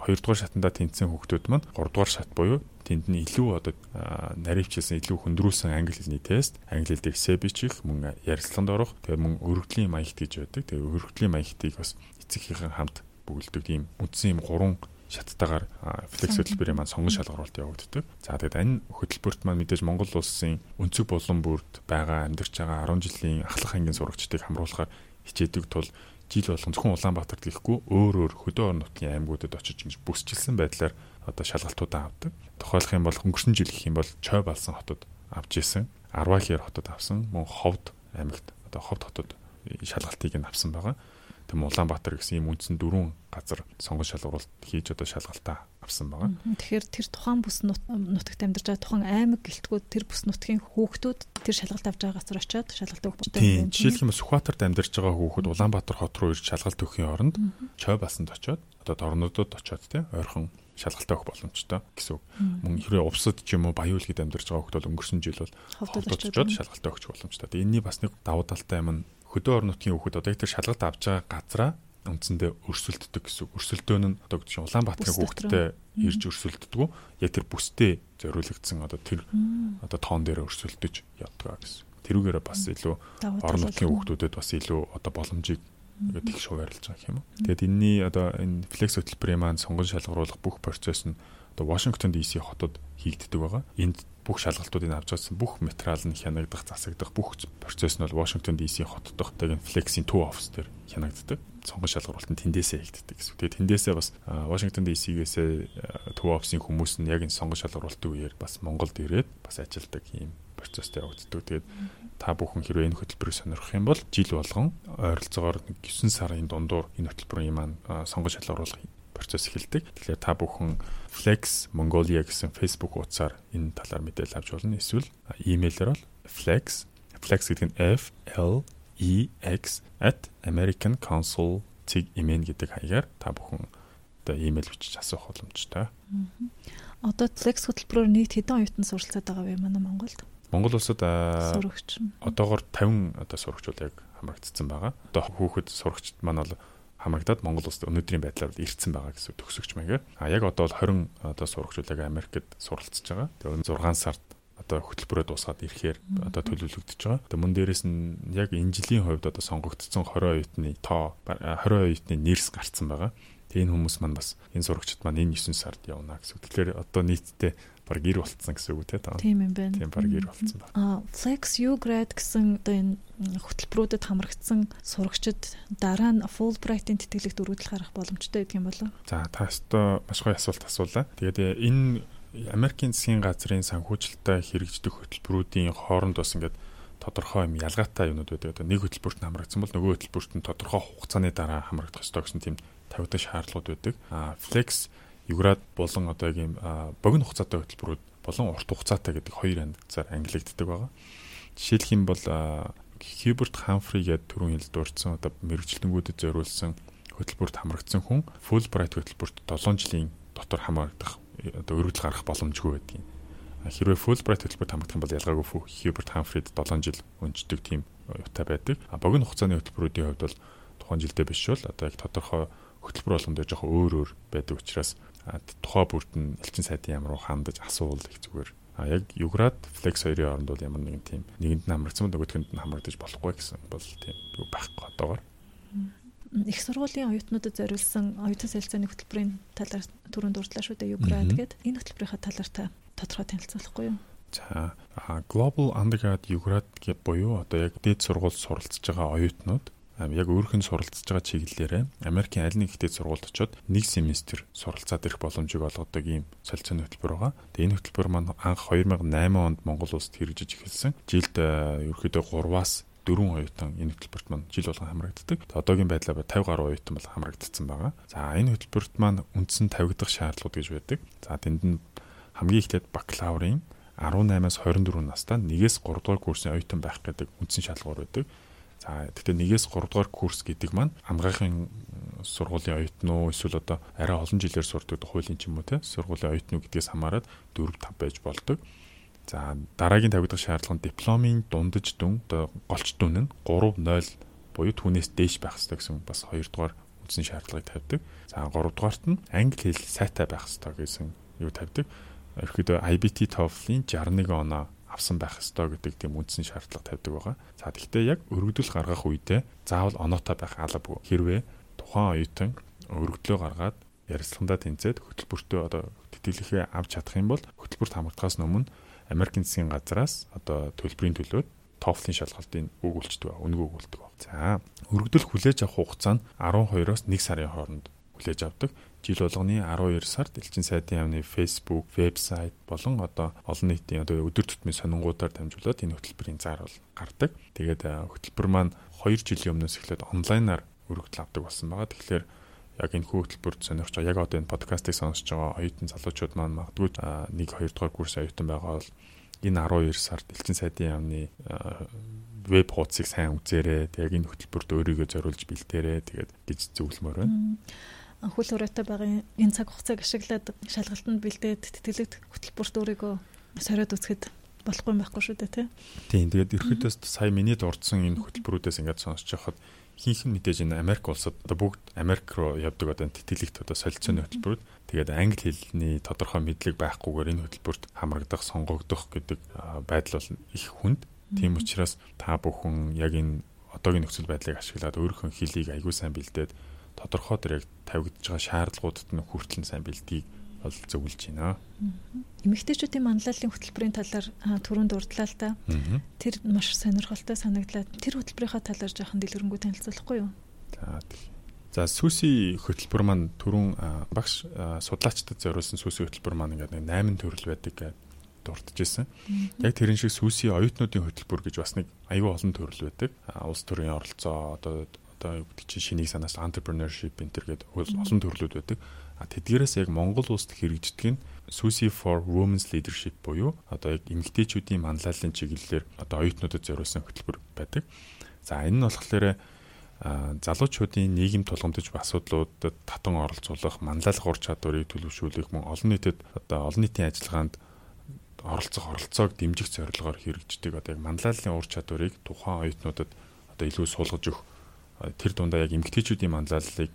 хоёрдугаар шатандаа тэнцсэн хүүхдүүд маань гуравдугаар шат буюу тэнд нь илүү одоо наривчлсан илүү хөндрүүлсэн англи хэлний тест, англи хэлээр эссе бичих, мөн ярилцлаганд орох, тэгээ мөн өргөдлийн маягт гэж байдаг. Тэгээ өргөдлийн маягтыг бас эцэгхийн хамт бүгэлдэг тийм үндсэн юм гурван шаттайгаар флекс хөтөлбөрийн маань сонгон шалгаруулалт явагддаг. За тэгээд энэ хөтөлбөрт маань мэдээж Монгол улсын өнцөг болон бүрд байгаа амьдарч байгаа 10 жилийн ахлах ангийн сурагчдыг хамруулахаар хичээдэг тул жил болгон зөвхөн Улаанбаатарт гэхгүй өөр өөр хөдөө орон нутгийн аймагуудад очиж ингэж бүсчилсэн байдлаар одоо шалгалтуудаа авдаг. Тохиолох юм бол өнгөрсөн жил гэх юм бол Чой балсан хотод авч исэн. Арвахиар хотод авсан. Мөн Ховд аймагт одоо Ховд хотод шалгалтыг нь авсан байгаа. Тэм Улаанбаатар гэсэн ийм үндсэн дөрвөн газар сонгон шалгуулалт хийж одоо шалгалтаа авсан байгаа. Тэгэхээр тэр тухайн бүс нутагт амьдарч байгаа тухайн аймаг гэлтгүүд тэр бүс нутгийн хүүхдүүд тэр шалгалт авч байгаа газар очиод шалгалт өгөх боломжтой. Тийм. Жишээлх юм Сүхбаатарт амьдарч байгаа хүүхэд Улаанбаатар хот руу ирж шалгалт өгөхийн оронд Чой басанд очиод одоо дорнодод очиод тий ойрхон шалгалтаа өгөх боломжтой гэсэн үг. Мөн хэрвээ увсад ч юм уу Баян үлгэд амьдарч байгаа хүмүүс бол өнгөрсөн жил бол ховдод очиод шалгалтаа өгч боломжтой. Тэгээ энэний бас нэг давуу талтай юм нь хөдөө орон нутгийн хүүхэд одоо тэр шалгалт авч байгаа газраа үндсэндээ өрсөлддөг гэсэн. Өрсөлдөөн нь одоо гэж Улаанбаатарын хүүхэдтэй ирж өрсөлддөг. Яг тэр бүстэй зориулагдсан одоо тэр одоо тоон дээр өрсөлдөж явдаг гэсэн. Тэрүүгээрээ бас илүү орон нутгийн хүүхдүүдэд бас илүү одоо боломжийг тэг шугаарлаж байгаа юм. Тэгээд энэний одоо энэ флекс хөтөлбөрийн маань сонгон шалгаруулах бүх процесс нь одоо Washington DC хотод хийгддэг байгаа. Энд бүх шалгалтуудыг авч чадсан бүх материал нь хянагдах, засагдах бүх процесс нь бол Washington DC хот дох энэ Flex-ийн төв офс дээр хянагддаг. Сонгон шалгаруулалт нь тэндээсээ хийгддэг гэсэн. Тэгээ тэндээсээ бас Washington DC-гээсээ төв офсын хүмүүс нь яг энэ сонгон шалгаруулалтын үеэр бас Монголд ирээд бас ажилладаг ийм процесстэй явагддаг. Тэгээд та бүхэн хэрвээ энэ хөтөлбөрийг сонирхох юм бол жил болгон ойролцоогоор 9 сарын дундуур энэ хөтөлбөрийн маань сонгон шалгаруулах процесс эхэлдэг. Тэгэхээр та бүхэн Flex Mongolia гэсэн Facebook хуудасаар энэ талаар мэдээлэл авч болно. Эсвэл имэйлээр бол flex flex гэдэг нь F L E X @americanconsul.cig-email гэдэг хаягаар та бүхэн одоо имэйл бичиж асуух боломжтой. Одоо Flex хөтөлбөрөөр нийт хэдэн оюутан суралцаад байгаа вэ манай Монголд? Монгол улсад одоогор 50 одоо сурагчуул яг хамрагдсан байгаа. Одоо хүүхэд сурагчд маань бол хамрагдаад Монгол улсад өнөөдрийн байдлаар ирсэн байгаа гэсэн төгсөгч маягаар. А яг одоо бол 20 одоо сурагчуул яг Америкт суралцж байгаа. Тэгээ 6 сард одоо хөтөлбөрөө дуусгаад ирэхээр одоо төлөвлөгдөж байгаа. Тэгээ мөн дээрэс нь яг энэ жилийн хувьд одоо сонгогдсон 20 оюутны тоо 20 оюутны нэрс гарцсан байгаа. Тэгээ энэ хүмүүс маань бас энэ сурагчид маань энэ 9 сард явна гэсэн. Тэгэхээр одоо нийтдээ баг гэр болцсон гэсэн үг те таа. Тийм юм байна. Тийм баг гэр болцсон байна. Аа Flex U grad гэсэн одоо энэ хөтөлбөрүүдэд хамрагдсан сурагчид дараа нь Fulbright-ийн тэтгэлэгт өргөдөл гарах боломжтой гэдэг юм болов. За та өстөө маш гоё асуулт асуулаа. Тэгээд энэ Америкийн засгийн газрын санхүүжилттэй хэрэгждэг хөтөлбөрүүдийн хооронд бас ингээд тодорхой юм ялгаатай юмнууд байдаг. Одоо нэг хөтөлбөрт нь хамрагдсан бол нөгөө хөтөлбөрт нь тодорхой хугацааны дараа хамрагдах ёстой гэсэн тийм тавигдах шаардлагууд байдаг. А Flex Юград болон одоо яг юм богино хугацаатай хөтөлбөрүүд болон урт хугацаатай гэдэг хоёр ангилзаар ангилагддаг байгаа. Жишээлх юм бол Hubert Humphrey гэдэг түрүүн хэлд дурдсан одоо мэрэгчлэнгүүдэд зориулсан хөтөлбөрт хамрагдсан хүн Fulbright хөтөлбөрт 7 жилийн дотор хамрагдах одоо өргөдөл гарах боломжгүй байдгийг. Хэрвээ Fulbright хөтөлбөрт хамрагдах юм бол ялгаагүй Hubert Humphrey-д 7 жил өнждөг тийм юутай байдаг. А богино хугацааны хөтөлбөрүүдийн хувьд бол тухайн жилдээ биш бол одоо яг тодорхой хөтөлбөр болгондоо жоохон өөр өөр байдаг учраас тухай бүрт нь элчин сайдын ямар хандаж асуул их зүгээр. А яг Юград Flex 2-ын оронд бол ямар нэгэн тийм нэгэнд нь хамрагдсан бол нөгөөдгөнд нь хамрагдаж болохгүй гэсэн бол тийм байхгүй одоогор их сургуулийн оюутнуудад зориулсан оюутан солилцооны хөтөлбөрийн талаар түрүүнд дурдлаа шүү дээ Юград гэдэг. Энэ хөтөлбөрийнхаа талаар та тодорхой танилцуулахгүй юу? За Global Undergrad Юград гэх буюу одоо яг дээд сургууль суралцж байгаа оюутнууд яг нь суралцж байгаа чиглэлээрээ Америкийн аль нэг дээд сургуульд очиод нэг семестр суралцаад ирэх боломжийг олгодог ийм солилцооны хөтөлбөр байгаа. Тэгээ энэ хөтөлбөр маань анх 2008 онд Монгол улсад хэрэгжиж эхэлсэн. Жилд ерөөхдөө 3-аас дөрвөн оюутан энэ хөтөлбөрт маань жил болгон хамрагддаг. Одоогийн байдлаар 50 гаруй оюутан бол хамрагдсан байгаа. За энэ хөтөлбөрт маань үндсэн тавигдах шаардлагууд гэж байдаг. За тэнд нь хамгийн ихтэйд бакалаврын 18-аас 24 настай нэгээс 3 дугаар курсын оюутан байх гэдэг үндсэн шалгуур байдаг. За гэхдээ нэгээс 3 дугаар курс гэдэг маань амгаахын сургуулийн оюутан уу эсвэл одоо арай олон жилээр сурдаг хуулийн ч юм уу те сургуулийн оюутан уу гэдгээс хамаарат 4 5 байж болдог. За дараагийн тавигдах шаардлага нь дипломын дундаж дүн одоо голч дүн нь 3.0 буюу түүнээс дээш байх хэрэгтэй гэсэн бас 2 дугаар үндсэн шаардлагыг тавьдаг. За 3 дугаарт нь англи хэл сайтай байх хэрэгтэй гэсэн юу тавьдаг. Ерөнхийдөө IBT TOEFL-ийн 61 оноо авсан байх ёстой гэдэг тийм үндсэн шаардлага тавьдаг байгаа. За тэгвэл яг өргөдөл гаргах үедээ заавал оноотой байх албагүй. Хэрвээ тухайн оюутан өргөдлөө гаргаад ярилцлагандаа тэнцээд хөтөлбөртөө одоо тэтгэлэхээ авч чадах юм бол хөтөлбөрт хамрагдахаас өмнө Америкийн засгийн газраас одоо төлбөрийн төлөөд TOEFL-ийн шалгалтын өгүүлждэг ба үнэгүй өгүүлдэг ба. За өргөдөл хүлээж авах хугацаа нь 12-оос 1 сарын хооронд хүлээж авдаг. Жил болгоны 12 сард элчин сайдын яамны Facebook, вебсайт болон одоо олон нийтийн одоо өдөр тутмын сонингуудаар дамжуулаад энэ хөтөлбөрийн зар бол гардаг. Тэгээд хөтөлбөр маань 2 жилийн өмнөөс эхлээд онлайнаар өргөдөл авдаг болсон байгаа. Тэгэхээр яг энэ хөтөлбөрт сонирхож байгаа яг одоо энэ подкастыг сонсож байгаа оюутан залуучууд маань магадгүй 1 2 дугаар курс оюутан байгаа бол энэ 12 сард элчин сайдын яамны веб хуудсыг сайн үзээрэй. Яг энэ хөтөлбөрт өөрийгөө зориулж бэлтээрэй. Тэгээд гэж зөвлөмөр байна. Хөл хоройтой байгаа энэ цаг хугацааг ашиглаад шалгалтанд бэлдээд тэтгэлэгт хөтөлбөрт өөрийгөө сориод үзэхэд болохгүй байхгүй шүү дээ тий. Тийм. Тэгээд ерөөдөөс сая миний дурдсан энэ хөтөлбөрүүдээс ингээд сонсож байхад хинхэн мэдээж энэ Америк улсад одоо бүгд Америк руу явдаг одоо тэтгэлэгт одоо солилцооны хөтөлбөрүүд тэгээд англи хэлний тодорхой мэдлэг байхгүйгээр энэ хөтөлбөрт хамрагдах, сонгогдох гэдэг байдал бол их хүнд. Тийм учраас та бүхэн яг энэ одоогийн нөхцөл байдлыг ашиглаад өөрийнхөө хэлийг аягүй сайн бэлдээд тодорхой тэр яг тавигдж байгаа шаардлагуудад нь хүртэл сайн бэлдгийг бол зөвлөж байна. Эмэгтэйчүүдийн манлайлалын хөтөлбөрийн талаар түрүүнд дурдлаа л та. Тэр маш сонирхолтой санагдлаа. Тэр хөтөлбөрийнхаа талаар жоохон дэлгэрэнгүй танилцуулахгүй юу? За За сүси хөтөлбөр маань түрүүн багш судлаачдад зориулсан сүси хөтөлбөр маань ингээд 8 төрөл байдаг дурдж байсан. Яг тэрэн шиг сүси оюутнуудын хөтөлбөр гэж бас нэг аюул олон төрөл байдаг. Улс төрийн оролцоо одоо одоо юу гэдэг чинь шинийг санаас entrepreneurship энэ төр гэдэг олон төрлүүд байдаг. А тэдгээрээс яг Монгол улсад хэрэгждэг нь Susi for Women's Leadership буюу одоо яг эмэгтэйчүүдийн манлайлалын чиглэлээр одоо оюутнуудад зориулсан хөтөлбөр байдаг. За энэ нь болохоор залуучуудын нийгэм тулгамдж асуудлуудад татан оролцуулах, манлайлах ур чадварыг төлөвшүүлэх мөн олон нийтэд одоо олон нийтийн ажиллагаанд оролцох оролцоог дэмжих зорилгоор хэрэгждэг одоо яг манлайллын ур чадварыг тухайн оюутнуудад одоо илүү суулгаж өгөх тэр дундаа яг эмгтээчүүдийн манлайллыг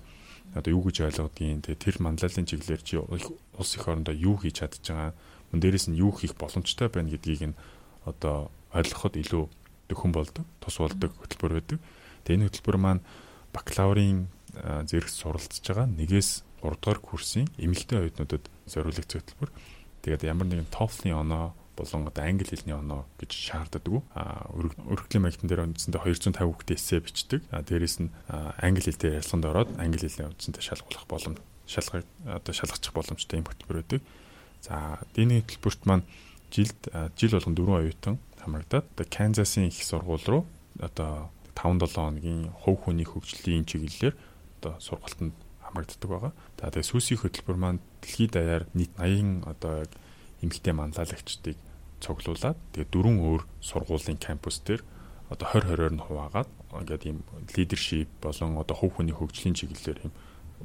одоо юу гэж ойлгодгийг тэгээ тэр манлайллын чиглэлээр чи улс их орондоо юу хийж чадж байгаа мөн дээрэс нь юу хийх боломжтой байна гэдгийг нь одоо ойлгоход илүү дөхөн болдог тус болдог хөтөлбөр байдаг. Тэгээ энэ хөтөлбөр маань бакалаврын зэрэг суралцж байгаа нэгээс 3 дугаар курсын эмэгтэй оюутнуудад зориулагдсан хөтөлбөр. Тэгээд ямар нэгэн TOEFL-ийн оноо болон одоо англи хэлний оноо гэж шаарддаг. А өргөдлийн маягтан дээр үндсэндээ 250 хүүхдээ эссе бичдэг. А дээрэс нь англи хэл дээр ярилцлаганд ороод англи хэлний үндсэндээ шалгуулах боломж шалгах одоо шалгачих боломжтой юм хөтөлбөр байдаг. За дийний хөтөлбөрт маань жилд жил болгон 4 оюутан хамрагдаад одоо Канзасын их сургууль руу одоо 5 7 хоногийн хувь хүний хөгжлийн чиглэлээр одоо сургалтанд хамрагддаг байгаа. За тэгээ сүүсийн хөтөлбөр маань дэлхийд даяар нийт 80 одоо эмэгтэй манлайлагчдыг цуглуулад тэгээ дөрвөн өөр сургуулийн кампус дээр одоо 20 20-оор нь хуваагаад ингээд ийм лидершип болон одоо хувь хүний хөгжлийн чиглэлээр ийм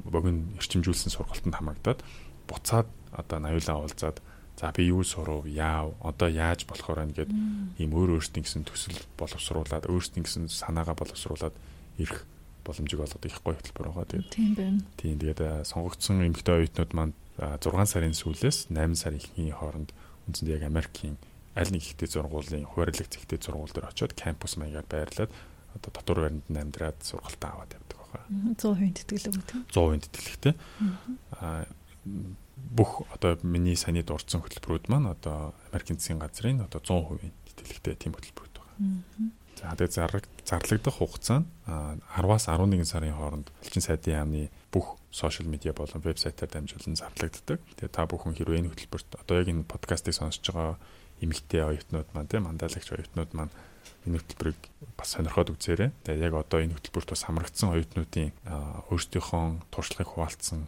богино эрчимжүүлсэн сургалтанд хамрагдаад буцаад одоо аюулаа уулзаад за би юу сурав яав одоо яаж болохоор байна гэд ийм өөр өөрсдийн гэсэн төсөл боловсруулад өөрсдийн гэсэн санаагаа боловсруулад ирэх боломжийг олгодог их гоё хөтөлбөр байгаа. Тэгээд тийм байна. Тийм тэгээд сонгогдсон эмэгтэй оюутнууд маань 6 сарын сүүлээс 8 сарын хооронд үндсэндээ яг Америкийн аль нэг ихтэй зургуулын хуваарлаг зэгтэй зургуул дээр очиод кампус маягаар байрлаад одоо дотор баримт амьдраад сургалтаа аваад явдаг байгаа. 100% тэтгэлэг үү? 100% тэтгэлэгтэй. Аа бүх одоо миний саяны дурдсан хөтөлбөрүүд маань одоо Америкийн засгийн газрын одоо 100% тэтгэлэгтэй тийм хөтөлбөрүүд байгаа. За тэгээд зарлагдах хугацаа нь 10-аас 11 сарын хооронд элчин сайдын яамны бүх сошиал медиа болон вебсайтаар дамжуулан зарлагддаг. Тэгээд та бүхэн хэрвээ энэ хөтөлбөрт одоо яг энэ подкастыг сонсож байгаа эмэгтэй оюутнууд маань тийм мандалагч оюутнууд маань энэ хөтөлбөрийг бас сонирхоод үзээрэй. Тэгээд яг одоо энэ хөтөлбөрт бас хамрагдсан оюутнуудын өөрсдийнхөө туршлагыг хуваалцсан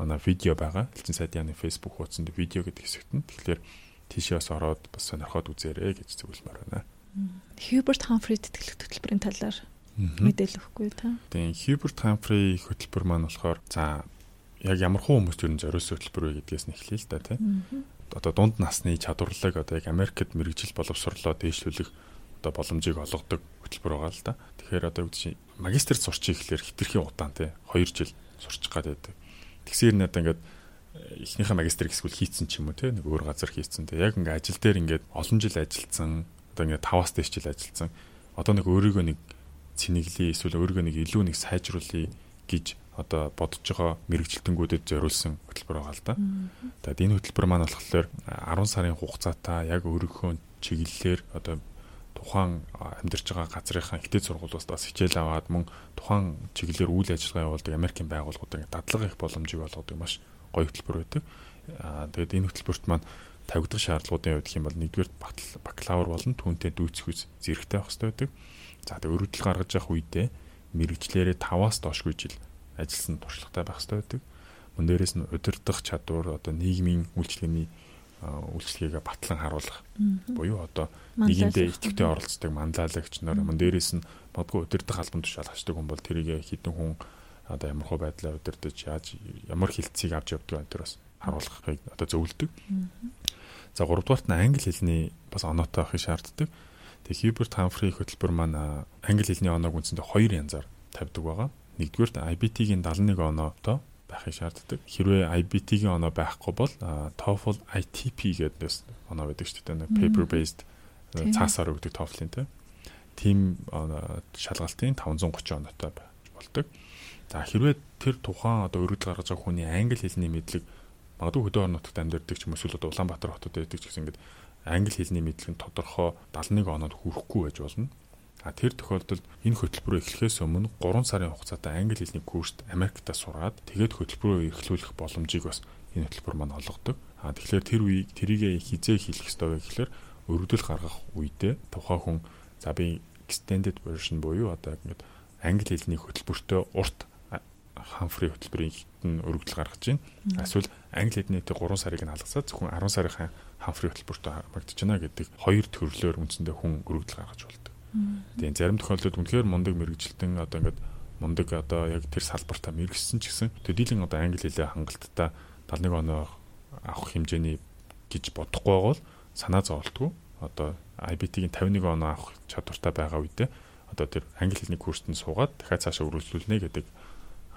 манай видео байгаа. Элчин сайдын Facebook хуудсанд видео гэдэг хэсэгт нь. Тэгэхээр тийшээ бас ороод бас сонирхоод үзээрэй гэж зөвлөмөр байна. Хьюберт Хамфри тэтгэлэг хөтөлбөрийн талаар мэдээлэл өгөхгүй та. Тийм Хьюберт Хамфри хөтөлбөр маань болохоор за яг ямар хуу хүмүүст ер нь зориулсан хөтөлбөр вэ гэдгээс нь эхлэе л да тийм. Одоо дунд насны чадварлаг одоо яг Америкт мэрэгжил боловсрлоо дээшлүүлэх одоо боломжийг олгодог хөтөлбөр байгаа л да. Тэгэхээр одоо үүд чи магистрт сурчих ихлээр хитрхийн удаан тий 2 жил сурчих гад байдаг. Тэгсээр надаа ингээд эхнийхээ магистр хэсгүүл хийцэн ч юм уу тий нэг өөр газар хийцэн тий яг ингээд ажил дээр ингээд олон жил ажилласан одоо ингээд 5-аас дээш жил ажилласан. Одоо нэг өөрийгөө нэг цэнэглэе эсвэл өөрийгөө нэг илүү нэг сайжруулъя гэж одоо бодож байгаа мэрэгжилтэнгүүдэд зориулсан хөтөлбөр байгаа л да. Тэгээд энэ хөтөлбөр маань болохоор 10 сарын хугацаатай яг өөрийнхөө чиглэлээр одоо тухайн амьдарч байгаа газрынхаа ихтэй сургуулиуд бас хичээл аваад мөн тухайн чиглэлээр үйл ажиллагаа явуулдаг Америкийн байгууллагууд ингээд дадлага их боломжийг олгодог маш гоё хөтөлбөр байдаг. Аа тэгээд энэ хөтөлбөрт маань тавигдах шаардлагуудын хувьд хэм бол нэгдүгээр бакалавр болон түүнтэй дүүцэх үз зэрэгтэй байх хэрэгтэй байдаг. За тэгээ өргөдөл гаргаж явах үедээ мэрэгчлэрээ 5-аас доошгүй жил ажилласан туршлагатай байх хэрэгтэй байдаг. Мөн дээрээс нь удирдах чадвар одоо нийгмийн үйлчлэгээний үйлчлэгээ батлан харуулах буюу одоо нийгэмдээ идэвхтэй оролцдог манлайлагч нар мөн дээрээс нь бодгоо удирдах албан тушаал хачдаг хүн бол тэрийг хідэн хүн одоо ямар хөө байдлаа удирдах яаж ямар хилцгийг авч явдаг энэ төр бас харуулахыг одоо зөвлөдөг. За 3 дугаарт нь англи хэлний бас оноотой авахыг шаарддаг. Тэгээ Хьюберт Хамфри хөтөлбөр маань англи хэлний оноог үндсэндээ хоёр янзаар тавьдаг байгаа. Нэгдүгээрт IBT-гийн 71 оноотой байхыг шаарддаг. Хэрвээ IBT-гийн оноо байхгүй бол TOEFL ITP гэдэг оноо байдаг шүү дээ. Paper based цаасаар өгдөг TOEFL-ийн тийм. Тим шалгалтын 530 оноотой болдог. За хэрвээ тэр тухайн одоо өргөдөл гаргаж байгаа хүний англи хэлний мэдлэг магадгүй хөдөө орон нутагт амьдардаг ч юм уу эсвэл Улаанбаатар хотод байдаг ч гэсэн ингээд англи хэлний мэдлэг нь тодорхой 71 оноод хүрэхгүй байж болно. А тэр тохиолдолд энэ хөтөлбөрөө эхлэхээс өмнө 3 сарын хугацаатай англи хэлний курст Америкта сураад тэгээд хөтөлбөрөө эрхлүүлэх боломжийг бас энэ хөтөлбөр маань олгодог. А тэгэхээр тэр үеийг тэрийг хизээ хийх ёстой вэ гэхээр өргөдөл гаргах үедээ тухайн хүн за би extended version буюу одоо ингээд англи хэлний хөтөлбөртөө урт Хамфри хөтөлбөрийн өргөдөл гаргаж байна. Эсвэл англи хэлний 3 сарыг нь халгасаад зөвхөн 10 сарын Хамфри хөтөлбөрт хамрагдаж байна гэдэг хоёр төрлөөр үндсэндээ хүн өргөдөл гаргаж болдог. Тийм зарим тохиолдолд үнэхээр мундаг мэрэгжилтэн одоо ингээд мундаг одоо яг тэр салбартаа мэрэгсэн ч гэсэн төдийлөн одоо англи хэлээ хангалттай 71 оноо авах хэмжээний гэж бодохгүй бол санаа зовлтгүй одоо IBT-ийн 51 оноо авах чадвартай байгаа үедээ одоо тэр англи хэлний курст нь суугаад дахиад цаашаа өргөжлүүлнэ гэдэг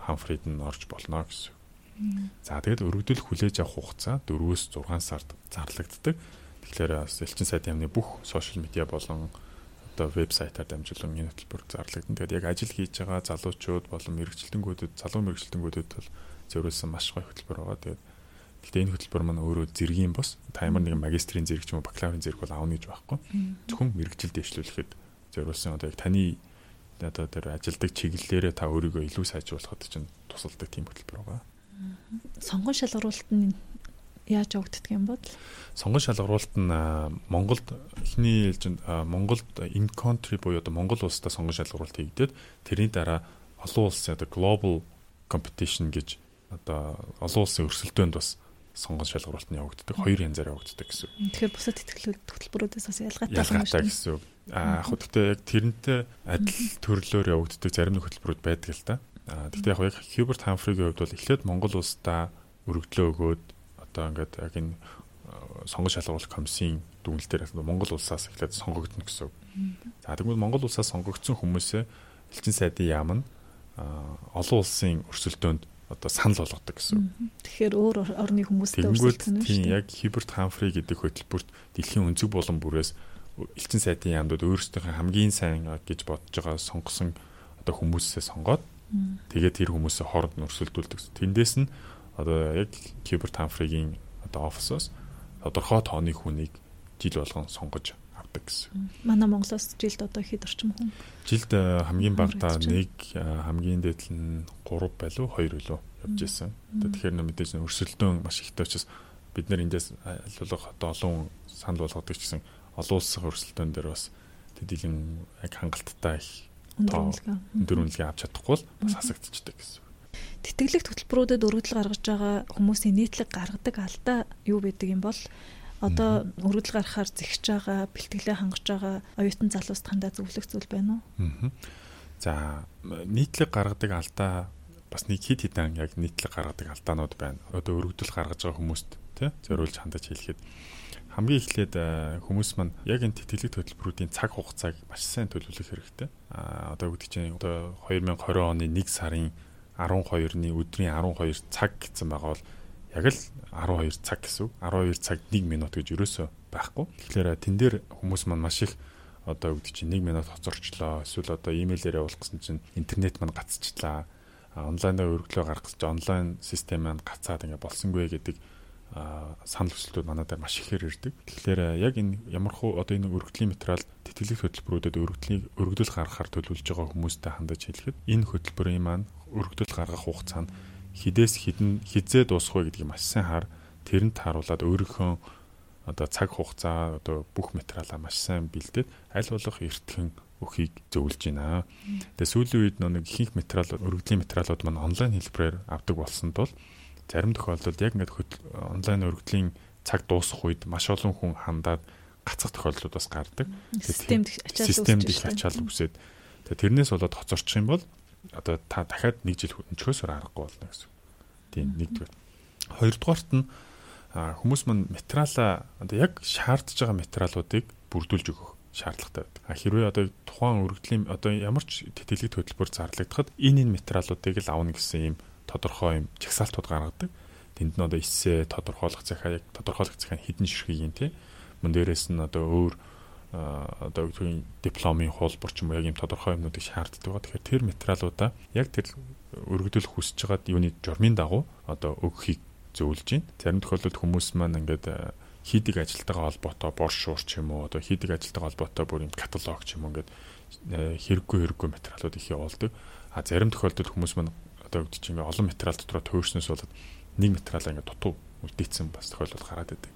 хамфрид нь орж болно гэсэн. За тэгээд өргөдөл хүлээж авах хугацаа 4-өөс 6 сард зарлагддаг. Тэгэхээр бас элчин сайдын яамны бүх сошиал медиа болон одоо вебсайтаар дамжуулан энэ хөтөлбөр зарлагдана. Тэгээд яг ажил хийж байгаа залуучууд болон мэрэгчлэнгүүдэд, залуу мэрэгчлэнгүүдэд бол зориулсан маш гоё хөтөлбөр байгаа. Тэгээд Гэтэ энэ хөтөлбөр маань өөрөө зэргийн бос. Таймер нэг магистрийн зэрэг ч юм уу бакалаврын зэрэг бол аавна гэж байхгүй. Зөвхөн мэрэгжил дэвшлүүлэхэд зориулсан одоо яг таны одоо тэр ажилдаг чиглэлээрээ та өөрийгөө илүү сайжруулахад чинь тусалдаг тийм хөтөлбөр байгаа. Сонгон шалгаруулалт нь яаж явагддаг юм бол? Сонгон шалгаруулалт нь Монголд эхний ээлжинд Монголд in country буюу одоо Монгол улстай сонгон шалгаруулалт хийгдээд тэрний дараа олон улсын одоо global competition гэж одоо олон улсын өрсөлдөөнд бас сонгон шалгаруулалт нь явагддаг. Хоёр янзаар явагддаг гэсэн. Тэгэхээр бусад хөтөлбөрүүдээс бас ялгаатай ялгаатай гэсэн үг. Аа яг гэхдээ яг тэрнтэй адил төрлөөр явагддаг зарим нэг хөтөлбөрүүд байдаг л та. Гэхдээ яг яг Hubert Humphrey-гийн хувьд бол эхлээд Монгол улсдаа өргөдлөө өгөөд одоо ингээд яг энэ сонгон шалгаруулах комиссийн дүгнэлтээр Монгол улсаас эхлээд сонгогдно гэсэн. За тэгвэл Монгол улсаас сонгогдсон хүмүүсээ элчин сайдын яам нь олон улсын өрсөлдөөнд одоо санал болгодог гэсэн. Тэгэхээр өөр орны хүмүүстэй өрсөлдсөн нь тийм яг Хиберт Хамфри гэдэг хөтөлбөрт дэлхийн өнцөг болон бүрээс элчин сайдын яамдууд өөрсдийнхөө хамгийн сайн гэж бодож байгаа сонгосон одоо хүмүүсээ сонгоод тэгээд тэр хүмүүсээ хооронд нь өрсөлдүүлдэг. Тэндээс нь одоо яг Хиберт Хамфригийн одоо офисоос тодорхой тооны хүнийг жил болгон сонгож авдаг гэсэн. Манай Монголоос жилд одоо хэд орчим хүн? Жилд э, хамгийн багадаа нэг э, хамгийн дээдл нь 3 байлуу 2 билүү явж исэн. Тэгэхээр мэдээж өрсөлдөөн маш ихтэй учраас бид нэр эндээс айлуулах одоо олон санал болгодог гэсэн олон улсын өрсөлдөөн дээр бас тэдийлэн яг хангалттай их өндөр үнэлгээ авч чадахгүй бол бас хасагдчихдаг гэсэн. Тэтгэлэг хөтөлбөрүүдэд өргөдөл гаргаж байгаа хүмүүсийн нийтлэг гаргадаг алдаа юу байдаг юм бол Одоо өргөдөл гаргахаар зэгч байгаа, бэлтгэлээ хангаж байгаа оюутан залуус тандаа зөвлөх зүйл байна уу? За нийтлэг гаргадаг алдаа бас нэг хит хитэн яг нийтлэг гаргадаг алдаанууд байна. Одоо өргөдөл гаргаж байгаа хүмүүст тий зориулж хандаж хэлэхэд хамгийн эхлээд хүмүүс маань яг энэ тэтгэлэг төлбөрүүдийн цаг хугацааг маш сайн төлөвлөх хэрэгтэй. А одоо гэдэг чинь одоо 2020 оны 1 сарын 12-ны өдрийн 12 цаг гэсэн байгаа бол яг л 12 цаг гэсэн үг. 12 цаг 1 минут гэж ерөөсөө байхгүй. Тэгэхээр тэн дээр хүмүүс маань маш их одоо өгдөг чинь 1 минут хоцорчлоо. Эсвэл одоо имэйлээр явуулах гэсэн чинь интернет маань гацчихлаа. Онлайнаар өргөлөө гаргах чинь онлайн систем маань гацаад ингээ болсонгүй гэдэг санал хүсэлтүүд манай дээр маш ихээр ирдэг. Тэгэхээр яг энэ ямархуу одоо энэ өргөдлийн материал тэтгэлэг хөтөлбөрүүдэд өргөдлийн өргөдөл гаргахаар төлөвлөж байгаа хүмүүстэй хандаж хэлэхэд энэ хөтөлбөрийн маань өргөдөл гаргах хугацаа нь хідээс хідэн хизээ дуусах вэ гэдгийг маш сайн хар тэрэнд харуулад өөрийнхөө одоо цаг хугацаа одоо бүх материалаа маш сайн бэлдээд аль болох эртхэн өхийг зөвлөж байна. Тэгээ сүүлийн үед нэг ихэнх материал өргөдлийн материалууд маань онлайн хэлбэрээр авдаг болсон тул зарим тохиолдолд яг ингээд онлайн өргөдлийн цаг дуусах үед маш олон хүн хандаад гацах тохиолдлууд бас гардаг. Системд системд их ачаал үсээд тэрнээс болоод хоцорчих юм бол одоо та дахиад нэг жил өнчгөөсөр аргагүй болно гэсэн. Тийм нэгдүгээр. Хоёрдугаарт нь хүмүүс мань материалаа одоо яг шаардж байгаа материалуудыг бүрдүүлж өгөх шаардлагатай байдаг. А хэрвээ одоо тухайн өргөдлийн одоо ямар ч тэтгэлэг төлбөр зарлагдахад энэ энэ материалуудыг л авна гэсэн юм тодорхой юм жагсаалтууд гаргадаг. Тэнд нь одоо эсээ тодорхойлох захаа яг тодорхойлох захаа хідэн ширхгийн тий. Мөн дээрээс нь одоо өөр одоо үгийн дипломын хуулбар ч юм уу яг юм тодорхой юмнуудыг шаарддаг байгаа. Тэгэхээр тэр материалуудаа яг тэр өргөдөл хүсэж байгаад юуны журмын дагуу одоо өгөхийг зөвлөж байна. Зарим тохиолдолд хүмүүс маань ингээд хийдэг ажилтайгаа холбоотой бор шуур ч юм уу одоо хийдэг ажилтайгаа холбоотой бүр юм каталог ч юм уу ингээд хэрэггүй хэрэггүй материалууд их явуулдаг. А зарим тохиолдолд хүмүүс маань одоо гэдэг чинь олон материал дотроо төөрснөөс болоод нэг материалаа ингээд дутуу үлдээсэн бас тохиолдол гараад байдаг.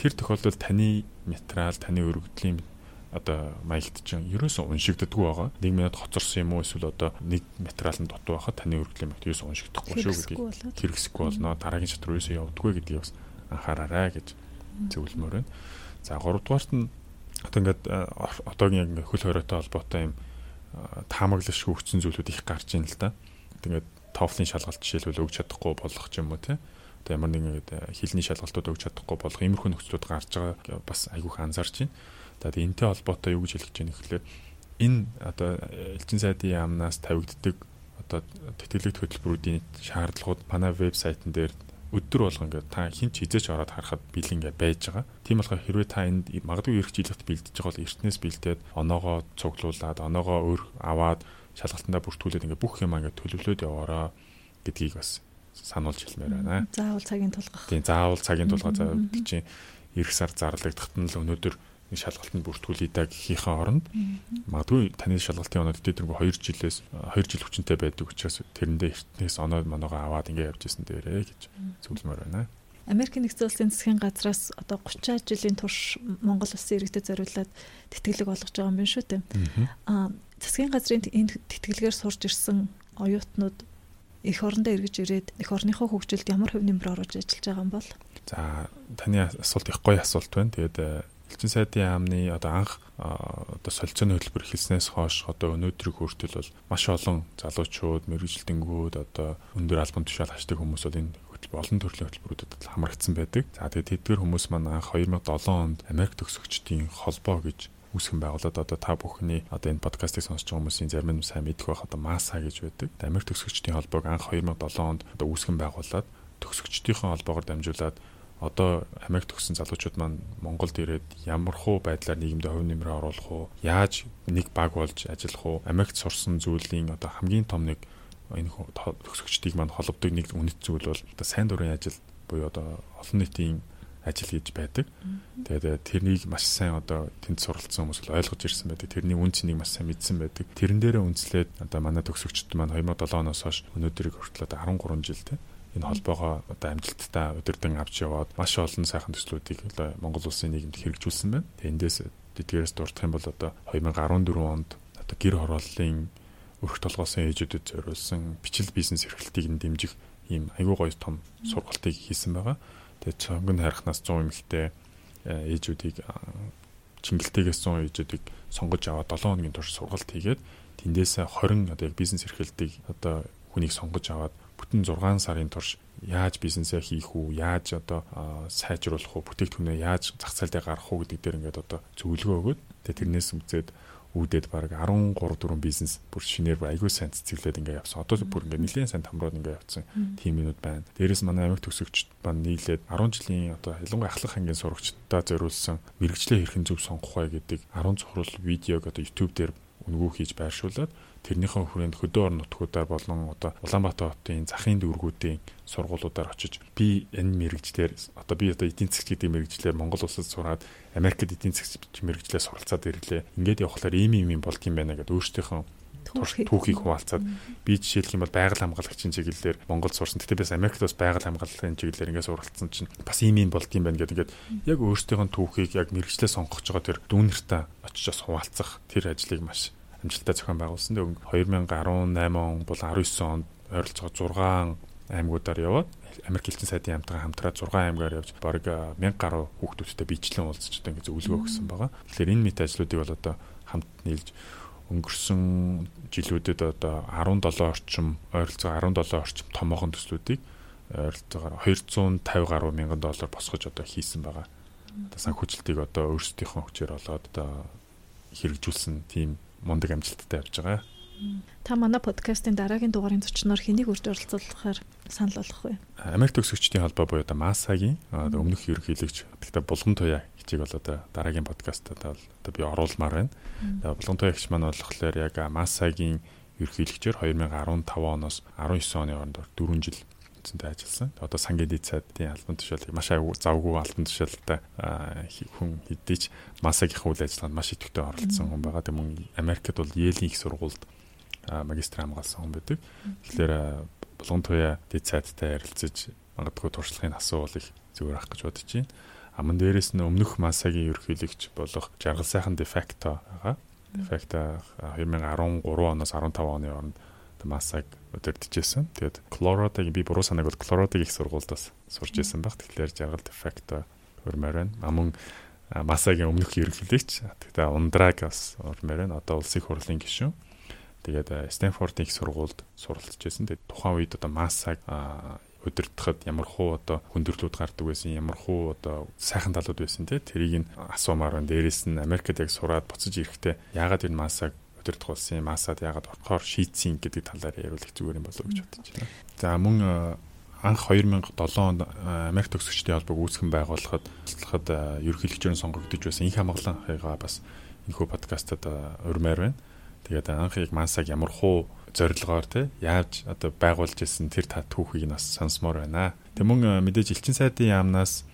Тэр тохиолдолд таны материал, таны өргөдлийн одоо маягт чинь ерөөсөө уншигддаггүй байгаа. 1 минут хоцорсон юм уу эсвэл одоо нэг материал нь дутуу байхад таны өргөлийн мэт ерөөсөө уншигдахгүй шүү гэдгийг хэрэгсэхгүй болно. Дараагийн шатруу ерөөсөө явдаггүй гэдгийг бас анхаараарай гэж зөвлөмөр байна. За 3 дугаарт нь одоо ингээд одоогийн яг ингээд хөл хоройтой холбоотой юм таамаглаш хөгжсөн зүйлүүд их гарч ийн л да. Тэгээд TOEFL-ийн шалгалт жишээлбэл өгч чадахгүй болох ч юм уу те. Одоо ямар нэгэн хэлний шалгалтууд өгч чадахгүй болох иймэрхүү нөхцлүүд гарч байгаа бас айгүйх анзаарч байна. Тэгээд энтэй холбоотой юу гэж хэлэх гэж байна гэхэлэр энэ одоо элчин сайдын яамнаас тавигддаг одоо тэтгэлэгт хөтөлбөрүүдийн шаардлагууд манай вебсайтн дээр өдөр болго ингээд та хин ч хизээч ороод харахад бил ингээ байж байгаа. Тийм болохоор хэрвээ та энд магадгүй эрх жилэгт бэлдэж байгаа бол эртнээс бэлдээд оноогоо цуглуулад оноогоо өөр аваад шалгалтандаа бүртгүүлээд ингээ бүх юм ингээ төлөвлөөд яваараа гэдгийг бас сануулж хэлмээр байна. Заавал цагийн тулгах. Тийм заавал цагийн тулгах заавал чинь эх сар зарлагдахад нь л өнөөдөр шалгалтанд бүртгүүлээ да гэхийнхээ оронд магадгүй таны шалгалтын оноод дэдэргүй 2 жилээс 2 жил хүчинтэй байдаг учраас тэрэндээ эртнээс оноод моноогоо аваад ингэ явж исэн дээрээ гэж зөвлөмөр байна. Америк нэгдсэн улсын засгийн газраас одоо 30 жилийн турш Монгол улсын иргэдэд зориулаад тэтгэлэг олгож байгаа юм байна шүү дээ. Аа засгийн газрын энэ тэтгэлгээр сурж ирсэн оюутнууд эх орондоо эргэж ирээд эх орныхоо хөгжилд ямар хөв нэмэр оруулж ажиллаж байгаа юм бол? За таны асуулт их гоё асуулт байна. Тэгээд Элчин сайдын яамны одоо анх одоо солилцооны хөтөлбөр эхэлснээс хойш одоо өнөөдрийг хүртэл бол маш олон залуучууд, мэрэгжилтэнгүүд одоо өндөр албан тушаал хашдаг хүмүүс бол энэ хөтөлбөр олон төрлийн хөтөлбөрүүдэд хамрагдсан байдаг. За тэгээд тэдгээр хүмүүс маань анх 2007 онд Америк төгсөгчдийн холбоо гэж үүсгэн байгуулад одоо та бүхний одоо энэ подкастыг сонсож байгаа хүмүүсийн зарим нь сайн мэдэх байх одоо МАСА гэж байдаг. Америк төгсөгчдийн холбоог анх 2007 онд одоо үүсгэн байгуулад төгсөгчдийн холбоогоор дамжуулаад одоо Америк төгссөн залуучууд маань Монголд ирээд ямар хуу байдлаар нийгэмд хувь нэмрээ оруулах уу? Яаж нэг баг болж ажиллах уу? Америкт сурсан зүйлийн одоо хамгийн том нэг энэ төгсөгчдийг маань холбодог нэг үнэт зүйл бол одоо сайн дурын ажил буюу одоо олон нийтийн ажил хийж байдаг. Тэгээд тэрнийг маш сайн одоо тэнд суралцсан хүмүүс ойлгож ирсэн байдаг. Тэрний үн цэнийг маш сайн мэдсэн байдаг. Тэрэн дээрээ үнслээд одоо манай төгсөгчд маань 2007 оноос хойш өнөөдрийг хүртэл одоо 13 жилтэй энэ холбоогоо одоо амжилттай удирдан авч яваад маш олон сайхан төслүүдийг Монгол улсын нийгэмд хэрэгжүүлсэн байна. Тэндээс тэдгээрээс дурдах юм бол одоо 2014 онд одоо гэр хорооллын өрх толгоосон ээжүүдэд зориулсан бичил бизнес эрхлэлтийг нь дэмжих ийм айгүй гоё том сургалтыг хийсэн байгаа. Тэгээд цонгон харихнаас 100 эмэгтэй э, ээжүүдийг чингэлтэйгээс 100 ээжүүдийг сонгож аваад 7 хоногийн турш сургалт хийгээд тэндээсээ 20 одоо яг бизнес эрхлэлтийг одоо хүнийг сонгож аваад бүтэн 6 сарын турш яаж бизнесээ хийх үү, яаж одоо сайжруулах уу, бүтээгдэхүүнээ яаж зах зээл дээр гаргах уу гэдэг дээр ингээд одоо зөвлөгөө өгөөд тэгээ тэрнээс үзээд үүдээд баг 13 4 бизнес бүр шинээр аягүй сайн цэцгэлээд ингээд явсан. Одоо бүр ингээд нэлээд сайн тамрууд ингээд явцсан тимүүд байна. Дээрээс манай амиг төгсөгчд маань нийлээд 10 жилийн одоо ялангуяа ахлах ангийн сурагчдаа зориулсан мэрэгчлээ хэрхэн зөв сонгох вэ гэдэг 10 цохрол видеог одоо YouTube дээр үнгүү хийж байршуулад тэрнийхэн хүрээнд хөдөө орон нутгуудаар болон одоо Улаанбаатар хотын захын дүүргүүдийн сургуулиудаар очиж би энэ мэрэгчлэр одоо би одоо эдийн засаг гэдэг мэрэгчлэр Монгол улсад сураад Америкт эдийн засаг мэрэгчлэр суралцаад ирлээ. Ингээд явхлаар ийм ийм юм болдго юм байна гэдээ өөрсдийнхөө түүхийг хуваалцаад би жишээлх юм бол байгаль хамгаалагчийн чиглэлээр Монголд сурсан. Тэгтээ бас Америкт бас байгаль хамгаалагчийн чиглэлээр ингээд суралцсан чинь бас ийм юм болд юм байна гэдэг. Ингээд яг өөрсдийнхөө түүхийг яг мэрэгчлээ сонгох гэж байгаа тэр дүүнэртээ очиж бас хуваалцах тэр ажлыг маш амжилттай зохион байгуулсан. Тэгээ 2018 он бол 19 онд ойролцоогоо 6 аймагуудаар яваад Америк элчин сайдын хамтгаа хамтраад 6 аймгаар явж бараг 1000 гаруй хүүхдүүдтэй бичлэн уулзч одоо ингэ зөвлөгөө өгсөн байгаа. Тэгэхээр энэ мэт ажлуудыг бол одоо хамт нийлж өнгөрсөн жилүүдэд одоо 17 орчим ойролцоогоо 17 орчим томоохон төслүүдийг ойролцоогоор 250 гаруй мянган доллар босгож одоо хийсэн байгаа. Одоо санхүүжилтийг одоо өөрсдийнхөө хүчээр олоод одоо хэрэгжүүлсэн тийм мундаг амжилттай явж байгаа. Та манай подкастын дараагийн дугаарын зочноор хэнийг урьж оролцуулахаар санал болгох вэ? Америк төгсөгчдийн холбоо буюу одоо МАСАгийн өмнөх ерөнхийлөгч гэхдээ Булган туяа хичээг бол одоо дараагийн подкастад бол одоо би оруулмаар байна. Булган туяа хич маань болохоор яг МАСАгийн ерөнхийлөгчөөр 2015 оноос 19 оны хооронд 4 жил эзэнтэй ажилласан. Одоо сангийн дэд сайдын албан тушаалыг маш завгүй албан тушаалтай хүн хэдийч масагийнхаа үйл ажиллагаанд маш идэвхтэй оролцсон хүн байгаа. Тэг мөн Америкт бол Yale-ийн их сургуульд магистр хамгаалсан хүн байдаг. Тэгэхээр Булган туяа дэд сайдтай ярилцаж магадгүй туршлагын асуувал их зүгээр ах гэж бодож байна. Аман дээрээс нь өмнөх масагийн ерөнхийлөгч болох жаргал сайхан дефекто байгаа. Дефекто 2013 оноос 15 оны хооронд масаг өдөрдөжсэн. Тэгээд Colorado-гийн би буруу санааг бол Colorado-гийн их сургуульдаас сурж исэн баг. Тэгэхээр жаргал дефекто хөрмөр байна. Аман масагийн өмнөх ерөнхийлөгч. Тэгээд ундраг бас хөрмөр байна. Одоо улсын хурлын гишүүн. Тэгээд Стэнфордын их сургуульд суралцж байсан. Тэгээд тухайн үед одоо масаг өдөртөхөд ямар хуу одоо хүндрэлүүд гардаг байсан, ямар хуу одоо сайхан талууд байсан те тэрийг нь асуумаар байна. Дээрээс нь Америкт яг сураад буцаж ирэхдээ яагаад энэ масаг өдөртөх болсон юм, масад яагаад орохоор шийдсэн гэдэг талаар яриулах зүгээр юм болов гэж бодож байна. За мөн анх 2007 онд Америк төгсөгчдийн холбоог үүсгэн байгуулахад туслахад ерөнхийлөгчөөр сонгогдож байсан их хамгаалан хайгаа бас энэхүү подкастад урмаар байна. Тэгээд анхыг мансаг ямар хуу зорилгоор те яаж одоо байгуулж ирсэн тэр та түүхийг нь бас сонсомоор байна. Тэг мөн мэдээж элчин сайдын яамнаас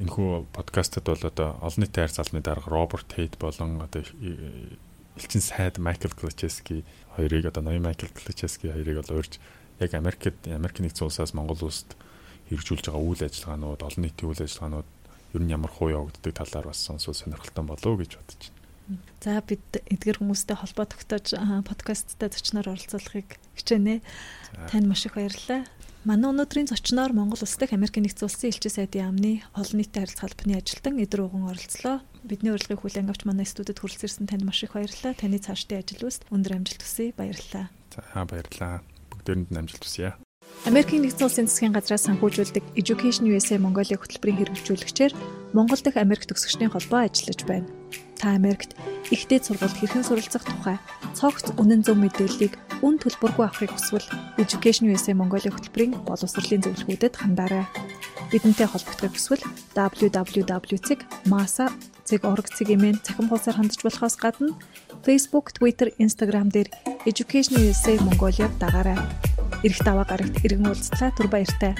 энэхүү подкастад бол одоо олон нийтийн хайр залмын дарга Роберт Тейт болон одоо элчин сайд Майкл Клочески хоёрыг одоо ноён Майкл Клочески хоёрыг бол урьж яг Америкт Америк нэгдсэн улсаас Монгол улсад хэрэгжүүлж байгаа үйл ажиллагаанууд, олон нийтийн үйл ажиллагаанууд ер нь ямар хуу явагддаг талаар бас сонсвол сонирхолтой болов гэж бодож байна. За бид эдгэр хүмүүстэй холбоо тогтоож подкасттай зочноор оролцуулахыг хичээнэ. Танд маш их баярлалаа. Манай өнөөдрийн зочноор Монгол Улс дахь Америкийн нэгдсэн улсын элчин сайдын яамны олон нийтийн харилцаа албаны ажилтан Эдэр уган оролцлоо. Бидний урилгыг хүлээн авч манай студид хүрэлцэрсэн танд маш их баярлалаа. Таны цаашдын ажил үст өндөр амжилт хүсье. Баярлалаа. За баярлалаа. Бүгдээрэнд нь амжилт хүсье. Америкийн нэгдсэн улсын засгийн газраас санхүүжүүлдэг Education USA Mongolia хөтөлбөрийн хэрэгжүүлэгчээр Монгол дахь Америк төгсөгчдийн холбоо ажиллаж байна та Америкт ихтэй сургуульд хэрхэн суралцах тухай цогц үнэн зөв мэдээллийг үн төлбөргүй авахыг хүсвэл Education USA Mongolia хөтөлбөрийн боловсролын зөвлөгөөдөд хандаарай. Бидэнтэй холбогдохыг хүсвэл www.masa.org-ийн цахим хуудасаар хандж болохоос гадна Facebook, Twitter, Instagram дээр Education USA Mongolia дагаарай. Ирэх даваа гарагт иргэн уулзлаа түр баяртай.